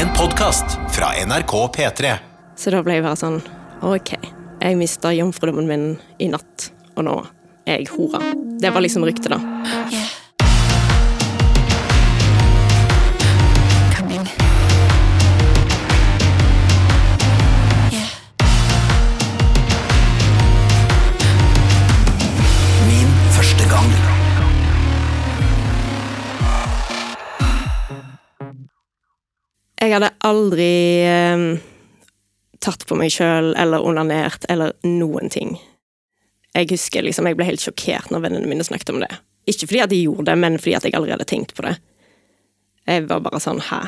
En podkast fra NRK P3. Så da ble jeg bare sånn OK, jeg mista jomfrudommen min i natt, og nå er jeg hora. Det var liksom ryktet, da. Jeg hadde aldri eh, tatt på meg sjøl eller onanert eller noen ting. Jeg husker liksom, jeg ble helt sjokkert når vennene mine snakket om det. Ikke fordi at de gjorde det, men fordi at jeg aldri hadde tenkt på det. Jeg var bare sånn hæ?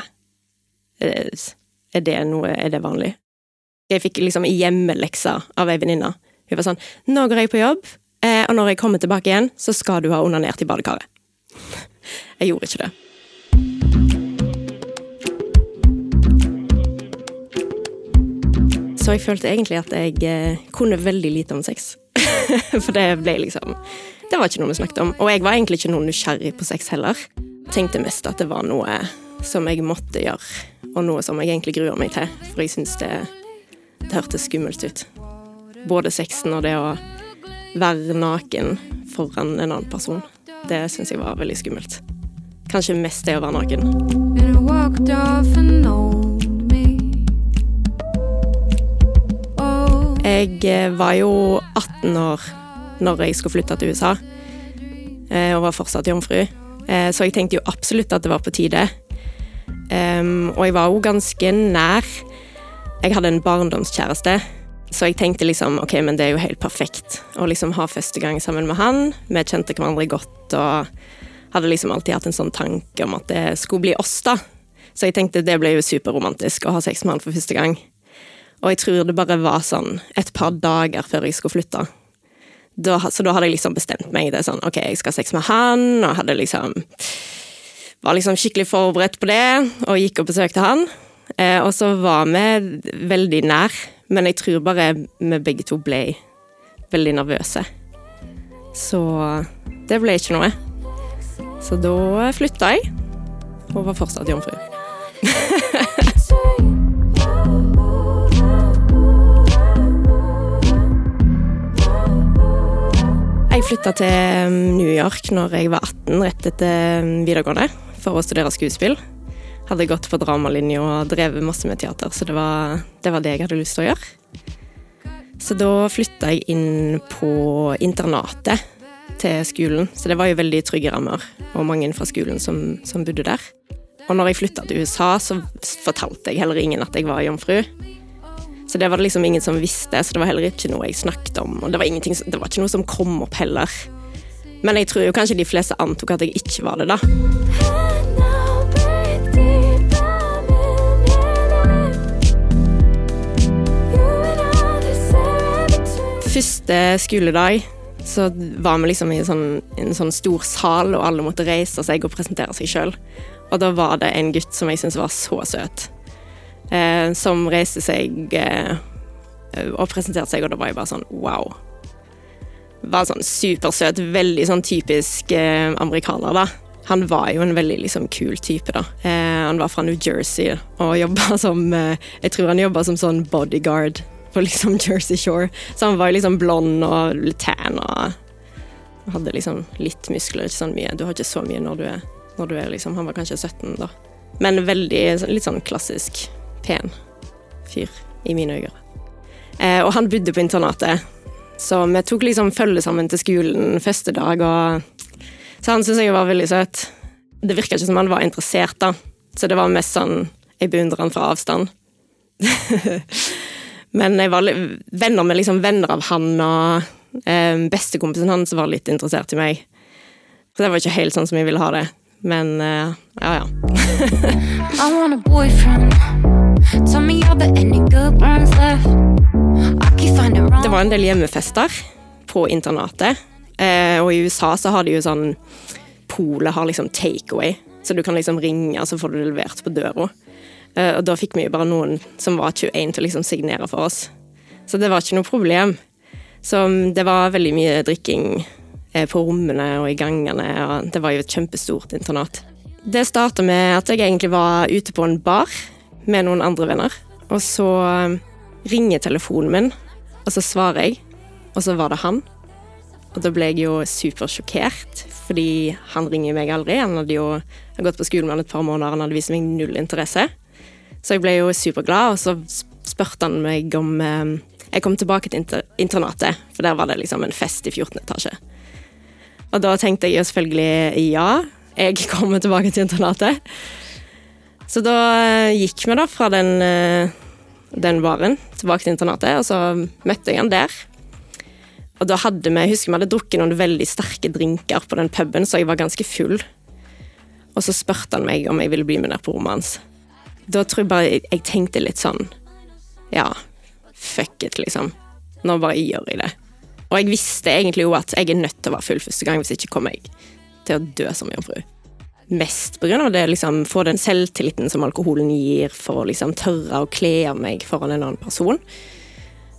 Er det, er det noe Er det vanlig? Jeg fikk liksom hjemmelekser av ei venninne. Hun var sånn Nå går jeg på jobb, eh, og når jeg kommer tilbake igjen, så skal du ha onanert i badekaret. Jeg gjorde ikke det. Så jeg følte egentlig at jeg eh, kunne veldig lite om sex. For det ble liksom Det var ikke noe vi snakket om. Og jeg var egentlig ikke noe nysgjerrig på sex heller. Tenkte mest at det var noe som jeg måtte gjøre, og noe som jeg egentlig gruer meg til. For jeg syns det, det hørtes skummelt ut. Både sexen og det å være naken foran en annen person. Det syns jeg var veldig skummelt. Kanskje mest det å være naken. And I walked off and Jeg eh, var jo 18 år når jeg skulle flytte til USA, eh, og var fortsatt jomfru. Eh, Så jeg tenkte jo absolutt at det var på tide. Og jeg var jo ganske nær. Jeg hadde en barndomskjæreste, så jeg tenkte liksom ok, men det er jo helt perfekt å liksom ha første gang sammen med han. Vi kjente hverandre godt og hadde liksom alltid hatt en sånn tanke om at det skulle bli oss, da. Så jeg tenkte det ble jo superromantisk å ha sex med han for første gang. Og jeg tror det bare var sånn et par dager før jeg skulle flytte. Da, så da hadde jeg liksom bestemt meg. Det sånn, ok, jeg skal ha sex med han, og hadde liksom Var liksom skikkelig forberedt på det, og gikk og besøkte han. Eh, og så var vi veldig nær, men jeg tror bare vi begge to ble veldig nervøse. Så det ble ikke noe. Så da flytta jeg, og var fortsatt jomfru. Jeg flytta til um, New York når jeg var 18, rett etter um, videregående, for å studere skuespill. Hadde gått på dramalinja og drevet masse med teater, så det var, det var det jeg hadde lyst til å gjøre. Så da flytta jeg inn på internatet til skolen, så det var jo veldig trygge rammer, og mange fra skolen som, som bodde der. Og når jeg flytta til USA, så fortalte jeg heller ingen at jeg var jomfru. Så det var det liksom ingen som visste, så det var heller ikke noe jeg snakket om. Og det var, det var ikke noe som kom opp heller. Men jeg tror jo kanskje de fleste antok at jeg ikke var det, da. Første skoledag så var vi liksom i en sånn, en sånn stor sal, og alle måtte reise seg og presentere seg sjøl. Og da var det en gutt som jeg syntes var så søt, som reiste seg eh, og presenterte seg, og da var jeg bare sånn wow. Var sånn supersøt, veldig sånn typisk eh, amerikaner, da. Han var jo en veldig liksom kul type, da. Eh, han var fra New Jersey og jobba som eh, Jeg tror han jobba som sånn bodyguard på liksom Jersey Shore. Så han var liksom blond og tan og hadde liksom litt muskler, ikke sånn mye. Du har ikke så mye når du er, når du er liksom Han var kanskje 17 da. Men veldig litt sånn klassisk pen fyr i mine øyne. Eh, og han bodde på internatet, så vi tok liksom følge sammen til skolen første dag, og så han syntes jeg var veldig søt. Det virka ikke som han var interessert, da, så det var mest sånn Jeg beundrer han fra avstand. Men jeg var venner med liksom venner av han, og eh, bestekompisen hans var litt interessert i meg. Så det var ikke helt sånn som jeg ville ha det. Men eh, ja, ja. Det var en del hjemmefester på internatet. Eh, og i USA så har de jo sånn Polet har liksom takeaway, så du kan liksom ringe, så får du det levert på døra. Eh, og da fikk vi jo bare noen som var 21 til å liksom signere for oss. Så det var ikke noe problem. Så mm, det var veldig mye drikking eh, på rommene og i gangene, og det var jo et kjempestort internat. Det starta med at jeg egentlig var ute på en bar med noen andre venner. Og så eh, ringer telefonen min, og så svarer jeg, og så var det han. Og da ble jeg jo supersjokkert, fordi han ringer meg aldri. Han hadde jo gått på skolen med han et par måneder, han hadde vist meg null interesse. Så jeg ble jo superglad, og så spurte han meg om eh, jeg kom tilbake til inter internatet, for der var det liksom en fest i 14. etasje. Og da tenkte jeg jo selvfølgelig ja, jeg kommer tilbake til internatet. Så da eh, gikk vi da fra den, eh, den baren tilbake til internatet, og så møtte jeg han der. Og da hadde vi, jeg husker vi hadde drukket noen veldig sterke drinker på den puben, så jeg var ganske full. Og så spurte han meg om jeg ville bli med ned på rommet hans. Da tror jeg bare jeg, jeg tenkte litt sånn Ja, fuck it, liksom. Nå bare gjør jeg det. Og jeg visste egentlig jo at jeg er nødt til å være full første gang, hvis ikke kommer jeg til å dø som jomfru. Mest av det liksom få den selvtilliten som alkoholen gir, for å liksom tørre å kle av meg foran en annen person.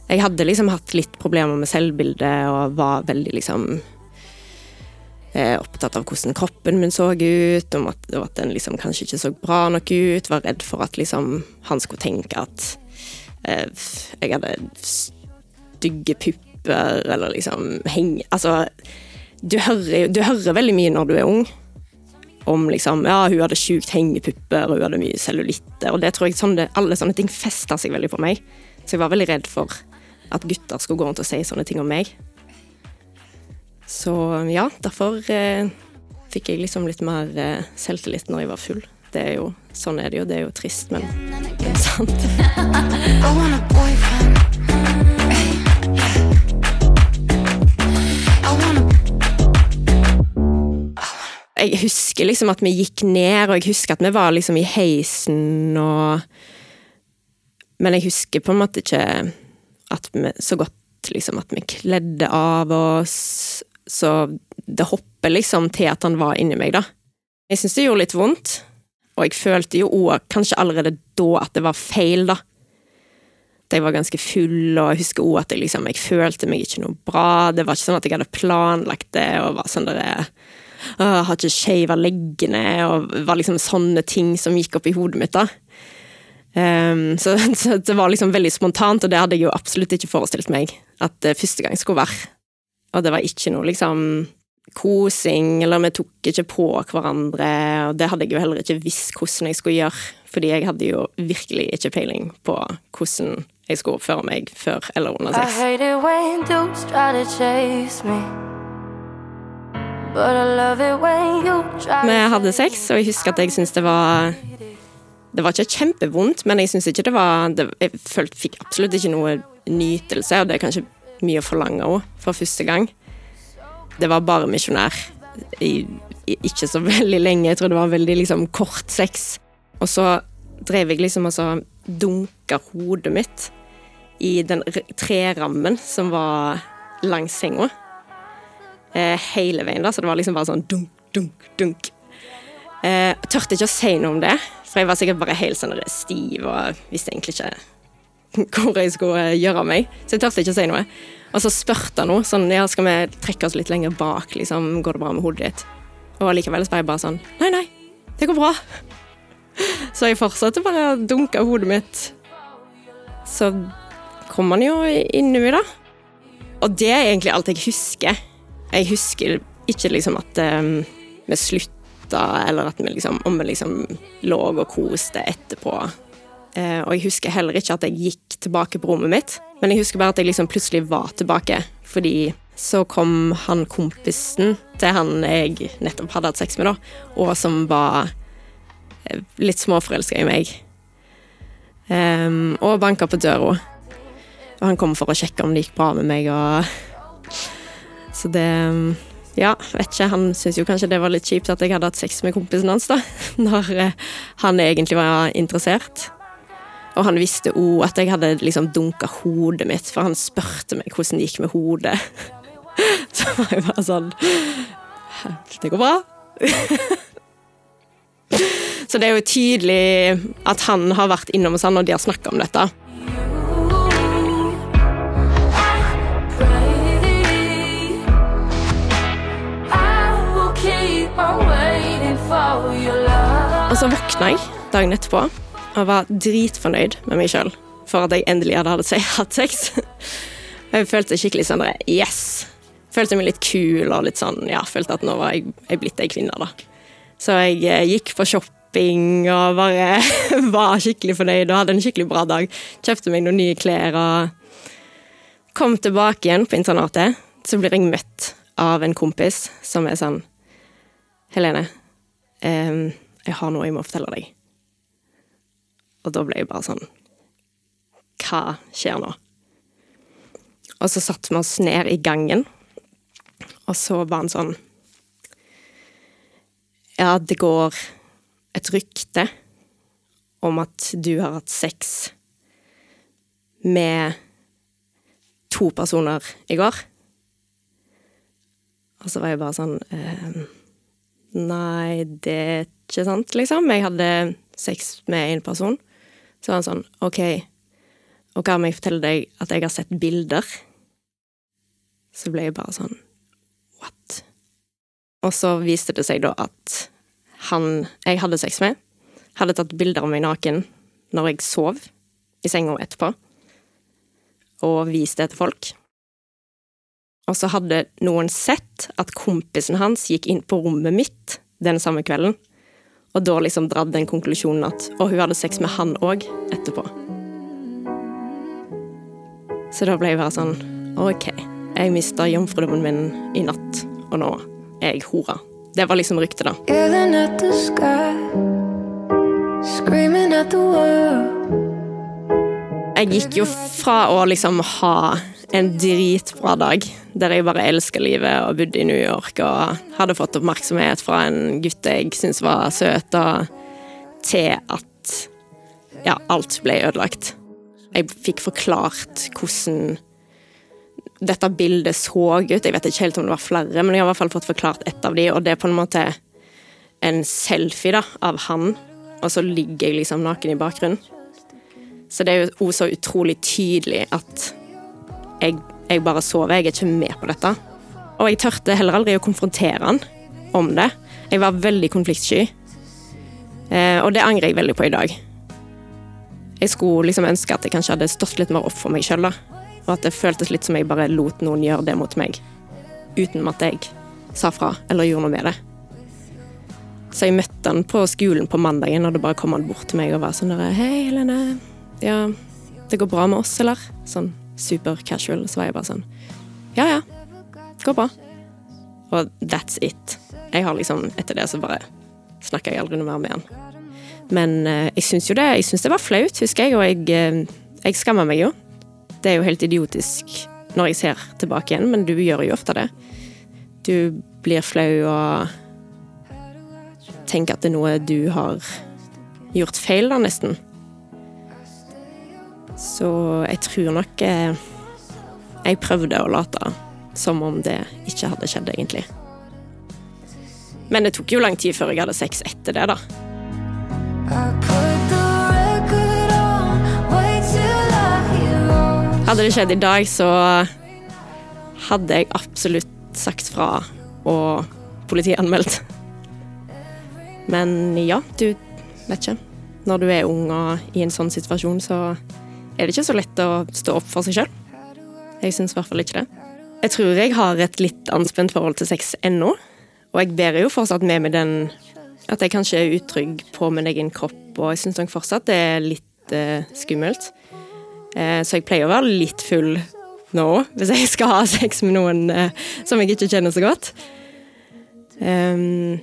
Jeg hadde liksom hatt litt problemer med selvbildet og var veldig liksom eh, opptatt av hvordan kroppen min så ut, om at, at den liksom kanskje ikke så bra nok ut. Var redd for at liksom han skulle tenke at eh, jeg hadde stygge pupper, eller liksom henge Altså, du hører, du hører veldig mye når du er ung. Om liksom Ja, hun hadde sjukt hengepupper, og hun hadde mye cellulitter. Og det tror jeg sånne, alle sånne ting festa seg veldig på meg. Så jeg var veldig redd for at gutter skulle gå rundt og si sånne ting om meg. Så ja, derfor eh, fikk jeg liksom litt mer eh, selvtillit når jeg var full. Det er jo, Sånn er det jo. Det er jo trist, men sant. Jeg husker liksom at vi gikk ned, og jeg husker at vi var liksom i heisen og Men jeg husker på en måte ikke at vi så godt liksom at vi kledde av oss. Så det hopper liksom til at han var inni meg, da. Jeg syns det gjorde litt vondt, og jeg følte jo òg kanskje allerede da at det var feil, da. At jeg var ganske full, og jeg husker òg at jeg liksom Jeg følte meg ikke noe bra. Det var ikke sånn at jeg hadde planlagt det, og var sånn der «Åh, Har ikke shava leggene, og var liksom sånne ting som gikk opp i hodet mitt, da. Um, så, så det var liksom veldig spontant, og det hadde jeg jo absolutt ikke forestilt meg at det første gang skulle være. Og det var ikke noe liksom kosing, eller vi tok ikke på hverandre, og det hadde jeg jo heller ikke visst hvordan jeg skulle gjøre, fordi jeg hadde jo virkelig ikke peiling på hvordan jeg skulle oppføre meg før eller under I sex. hate it when dudes try to chase me. Vi hadde sex, og jeg husker at jeg syntes det var Det var ikke kjempevondt, men jeg syns ikke det var det, Jeg følte, fikk absolutt ikke noe nytelse, og det er kanskje mye å forlange òg, for første gang. Det var bare misjonær i, i ikke så veldig lenge. Jeg tror det var veldig liksom kort sex. Og så drev jeg liksom og så dunka hodet mitt i den trerammen som var langs senga. Eh, hele veien, da, så det var liksom bare sånn dunk, dunk, dunk. Eh, tørte ikke å si noe om det, for jeg var sikkert bare helt sånn stiv og visste egentlig ikke hvor jeg skulle gjøre av meg. Så jeg tørte ikke å si noe. Og så spurte han noe, sånn ja, skal vi trekke oss litt lenger bak, liksom, går det bra med hodet ditt? Og allikevel så var jeg bare sånn nei, nei, det går bra. Så jeg fortsatte bare å dunke hodet mitt. Så kom han jo inni meg, da. Og det er egentlig alt jeg husker. Jeg husker ikke liksom at um, vi slutta, eller at vi liksom, om vi liksom lå og koste etterpå. Uh, og jeg husker heller ikke at jeg gikk tilbake på rommet mitt, men jeg husker bare at jeg liksom plutselig var tilbake. Fordi så kom han kompisen til han jeg nettopp hadde hatt sex med, da, og som var eh, litt småforelska i meg. um, og banka på døra. Og han kom for å sjekke om det gikk bra med meg, og Så det Ja, vet ikke. Han syntes jo kanskje det var litt kjipt at jeg hadde hatt sex med kompisen hans, da. Når eh, han egentlig var interessert. Og han visste òg at jeg hadde liksom dunka hodet mitt, for han spurte meg hvordan det gikk med hodet. Så var jeg bare sånn Det går bra. Så det er jo tydelig at han har vært innom hos han, og de har snakka om dette. Og så våkna jeg dagen etterpå, og var dritfornøyd med meg sjøl for at jeg endelig hadde hatt se- hatt sex. Jeg følte skikkelig sånn yes. Følte meg litt kul og litt sånn, ja, følte at nå var jeg, jeg blitt ei kvinne, da. Så jeg eh, gikk på shopping og bare var skikkelig fornøyd og hadde en skikkelig bra dag. Kjøpte meg noen nye klær og kom tilbake igjen på internatet. Så blir jeg møtt av en kompis som er sånn Helene, em, jeg har noe jeg må fortelle deg. Og da ble jeg bare sånn Hva skjer nå? Og så satte vi oss ned i gangen, og så var han sånn Ja, det går et rykte om at du har hatt sex med to personer i går. Og så var jeg bare sånn eh, Nei, det ikke sant, liksom. Jeg hadde sex med en person. Så var han sånn OK, og hva om jeg forteller deg at jeg har sett bilder? Så ble jeg bare sånn What? Og så viste det seg da at han jeg hadde sex med, hadde tatt bilder av meg naken når jeg sov i senga etterpå, og vist det til folk. Og så hadde noen sett at kompisen hans gikk inn på rommet mitt den samme kvelden, og da liksom dratt den konklusjonen at Og hun hadde sex med han òg etterpå. Så da ble jeg bare sånn OK, jeg mista jomfrudommen min i natt, og nå er jeg hora. Det var liksom ryktet, da. At the sky, at the. Jeg gikk jo fra å liksom ha en dritbra dag, der jeg bare elska livet og bodde i New York og hadde fått oppmerksomhet fra en gutt jeg syntes var søt, og til at ja, alt ble ødelagt. Jeg fikk forklart hvordan dette bildet så ut. Jeg vet ikke helt om det var flere, men jeg har i hvert fall fått forklart ett av de, og det er på en måte en selfie da, av han, og så ligger jeg liksom naken i bakgrunnen. Så det er jo så utrolig tydelig at jeg, jeg bare sover, jeg er ikke med på dette. Og jeg tørte heller aldri å konfrontere han om det. Jeg var veldig konfliktsky. Eh, og det angrer jeg veldig på i dag. Jeg skulle liksom ønske at jeg kanskje hadde stått litt mer opp for meg sjøl. Og at det føltes litt som jeg bare lot noen gjøre det mot meg. Uten at jeg sa fra eller gjorde noe med det. Så jeg møtte han på skolen på mandagen, og da bare kom han bort til meg og var sånn der Hei, Helene. Ja, det går bra med oss, eller? Sånn super casual. Så var jeg bare sånn Ja, ja. Går bra. Og that's it. Jeg har liksom, etter det så bare snakka jeg aldri noe mer med han. Men eh, jeg syns jo det Jeg syns det var flaut, husker jeg, og jeg, eh, jeg skammer meg jo. Det er jo helt idiotisk når jeg ser tilbake igjen, men du gjør jo ofte det. Du blir flau og tenker at det er noe du har gjort feil, da, nesten. Så jeg tror nok eh, jeg prøvde å late som om det ikke hadde skjedd, egentlig. Men det tok jo lang tid før jeg hadde sex etter det, da. Hadde det skjedd i dag, så hadde jeg absolutt sagt fra og politianmeldt. Men ja, du vet ikke. Når du er ung og i en sånn situasjon, så er det ikke så lett å stå opp for seg sjøl. Jeg syns i hvert fall ikke det. Jeg tror jeg har et litt anspent forhold til sex ennå. Og jeg bærer jo fortsatt med meg den at jeg kanskje er utrygg på min egen kropp, og jeg syns nok fortsatt det er litt eh, skummelt. Eh, så jeg pleier å være litt full nå, hvis jeg skal ha sex med noen eh, som jeg ikke kjenner så godt. Um,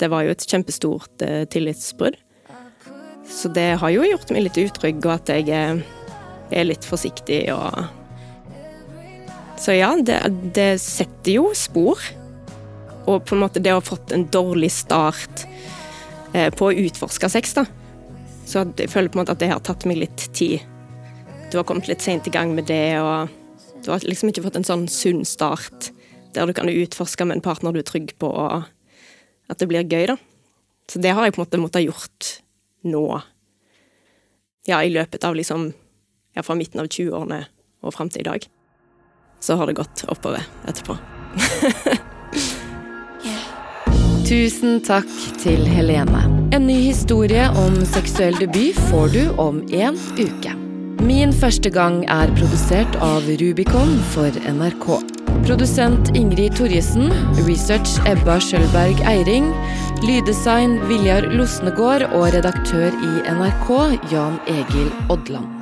det var jo et kjempestort eh, tillitsbrudd. Så det har jo gjort meg litt utrygg, og at jeg eh, er litt forsiktig og Så ja, det, det setter jo spor. Og på en måte det å ha fått en dårlig start eh, på å utforske sex, da. Så jeg føler på en måte at det har tatt meg litt tid. Du har kommet litt seint i gang med det, og du har liksom ikke fått en sånn sunn start der du kan utforske med en partner du er trygg på, og at det blir gøy, da. Så det har jeg på en måte måttet gjort nå. Ja, i løpet av liksom Ja, fra midten av 20-årene og fram til i dag. Så har det gått oppover etterpå. Tusen takk til Helene. En ny historie om seksuell debut får du om en uke. Min første gang er produsert av Rubicon for NRK. Produsent Ingrid Torjesen. Research Ebba Skjølberg Eiring. Lyddesign Viljar Losnegård og redaktør i NRK Jan Egil Odland.